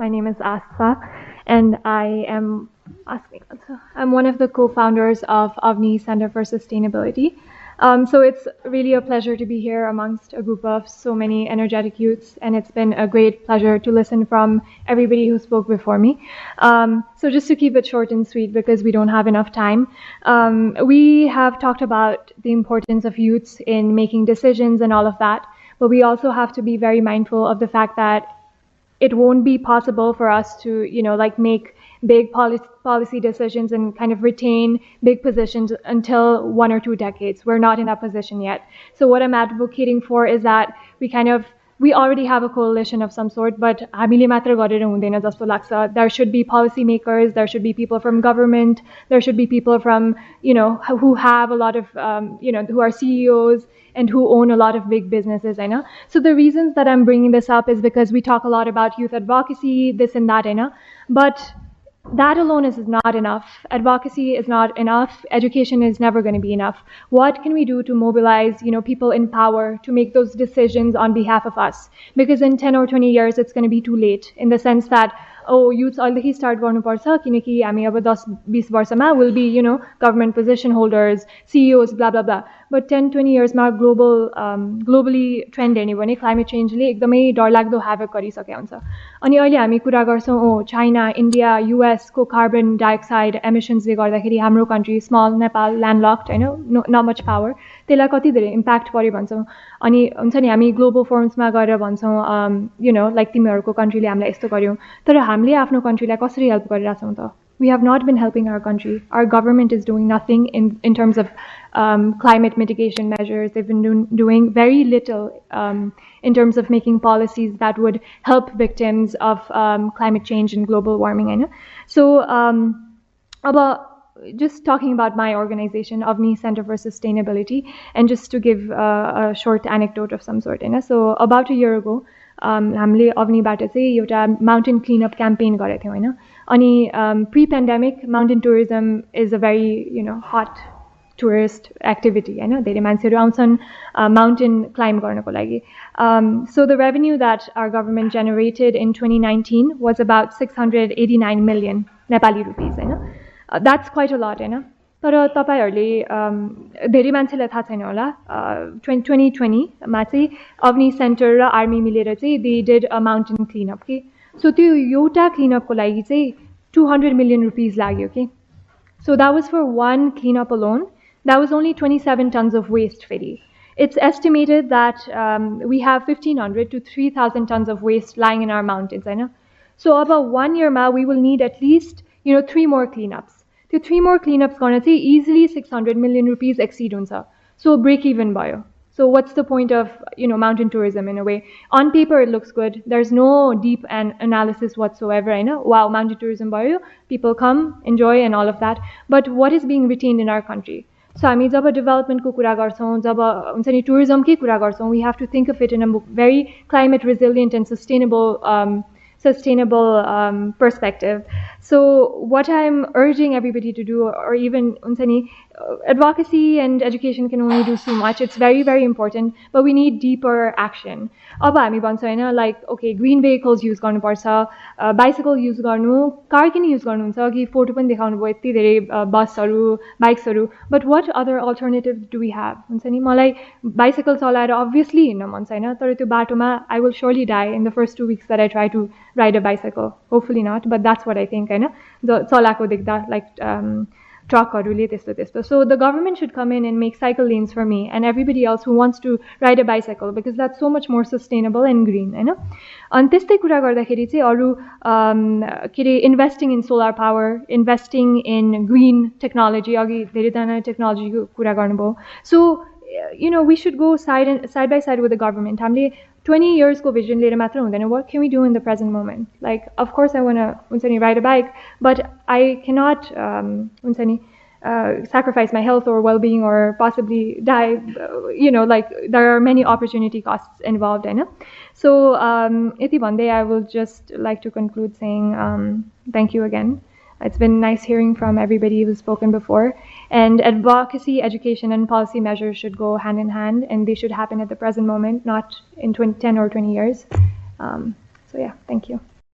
My name is Astha, and I am asking. I'm one of the co-founders of Agni Center for Sustainability. Um, so it's really a pleasure to be here amongst a group of so many energetic youths, and it's been a great pleasure to listen from everybody who spoke before me. Um, so just to keep it short and sweet, because we don't have enough time, um, we have talked about the importance of youths in making decisions and all of that, but we also have to be very mindful of the fact that it won't be possible for us to, you know, like make big policy, policy decisions and kind of retain big positions until one or two decades. We're not in that position yet. So what I'm advocating for is that we kind of we already have a coalition of some sort, but हामीले मात्र गरेर हुँदैन जस्तो लाग्छ there should be policymakers, there should be people from government, there should be people from you know who have a lot of um, you know who are CEOs and who own a lot of big businesses. I know. So the reasons that I'm bringing this up is because we talk a lot about youth advocacy, this and that. I know, but that alone is not enough. Advocacy is not enough. Education is never going to be enough. What can we do to mobilize, you know, people in power to make those decisions on behalf of us? Because in 10 or 20 years, it's going to be too late in the sense that oh, youth he start गर्नुपर्छ किनकि हामी अब दस बिस वर्षमा will be you know government position holders CEOs blah blah blah but ten twenty इयर्समा global globally trend हेर्ने भने climate चेन्जले एकदमै डरलाग्दो ह्याभक गरिसकेको हुन्छ अनि अहिले हामी कुरा गर्छौँ ओ चाइना इन्डिया युएसको कार्बन डाइअक्साइड एमिसन्सले गर्दाखेरि हाम्रो कन्ट्री स्मल नेपाल ल्यान्डलक्ड होइन न मच पावर त्यसलाई कति धेरै इम्प्याक्ट पऱ्यो भन्छौँ अनि हुन्छ नि हामी ग्लोबल फोर्म्समा गएर भन्छौँ यु नो लाइक तिमीहरूको कन्ट्रीले हामीलाई यस्तो गर्यौँ तर हामीले आफ्नो कन्ट्रीलाई कसरी हेल्प गरिरहेछौँ त we have not been helping our country. Our government is doing nothing in, in terms of um, climate mitigation measures. They've been do, doing very little um, in terms of making policies that would help victims of um, climate change and global warming. So, um, about just talking about my organization, Agni Center for Sustainability, and just to give a short anecdote of some sort. होइन so about a year अगो हामीले अग्निबाट चाहिँ एउटा mountain clean-up campaign गरेको थियौँ होइन अनि pre pandemic mountain tourism is a very you know hot tourist activity होइन धेरै मान्छेहरू आउँछन् माउन्टेन क्लाइम्ब गर्नको लागि so the revenue that are government generated in twenty nineteen was about six hundred eighty nine million Nepali rupees होइन that's quite a lot होइन तर तपाईँहरूले धेरै मान्छेलाई थाहा छैन होला ट्वेन्टी ट्वेन्टी ट्वेन्टीमा चाहिँ अग्नि सेन्टर र आर्मी मिलेर चाहिँ they did a mountain clean-up कि सो त्यो एउटा क्लिनअपको लागि चाहिँ टु हन्ड्रेड मिलियन रुपिज लाग्यो कि so that was for one cleanup alone that was only twenty seven tons of waste फेरि it's estimated that um, we have 1500 to 3000 tons of waste lying in our mountains i know so about one year ma we will need at least you know three more cleanups त्यो three more क्लिनअप्स गर्न चाहिँ easily six hundred million rupees exceed हुन्छ so break even भयो So what's the point of you know mountain tourism in a way? On paper it looks good. There's no deep an analysis whatsoever. I know wow mountain tourism bio people come enjoy and all of that. But what is being retained in our country? So हामी जब डेभलपमेन्टको कुरा गर्छौँ जब हुन्छ नि टुरिज्मकै कुरा गर्छौँ we have to think of it in a very climate resilient end sustainable sustainable um, perspective. So what I'm urging everybody to do, or even unsani, advocacy and education can only do so much. It's very, very important, but we need deeper action. अब हामी भन्छौँ होइन like okay green vehicles use गर्नुपर्छ bicycle use गर्नु car किन use गर्नुहुन्छ कि photo पनि देखाउनु भयो यति धेरै बसहरू बाइक्सहरू but what other alternative do we have हुन्छ नि मलाई बाइसाइकल चलाएर अभियसली हिँड्न मन छैन तर त्यो बाटोमा I will surely die in the first two weeks that I try to ride a bicycle hopefully not but that's what I think होइन चलाएको देख्दा like truckहरूले त्यस्तो त्यस्तो so the government should come in and make cycle lanes for me and everybody else who wants to ride a bicycle because that's so much more sustainable and green होइन अनि त्यस्तै कुरा गर्दाखेरि चाहिँ अरू के अरे investing in solar power investing in green technology अघि धेरैजना टेक्नोलोजीको कुरा गर्नुभयो सो you know we should go side end side by side with the government हामीले 20 years go vision later matter then what can we do in the present moment? Like of course i want to ride a bike but i cannot um, uh, sacrifice my health or well-being or possibly die uh, you know like there are many opportunity costs involved in it so um, iti day, i will just like to conclude saying um, thank you again it's been nice hearing from everybody who's spoken before. And advocacy, education, and policy measures should go hand in hand, and they should happen at the present moment, not in 20, 10 or 20 years. Um, so, yeah, thank you.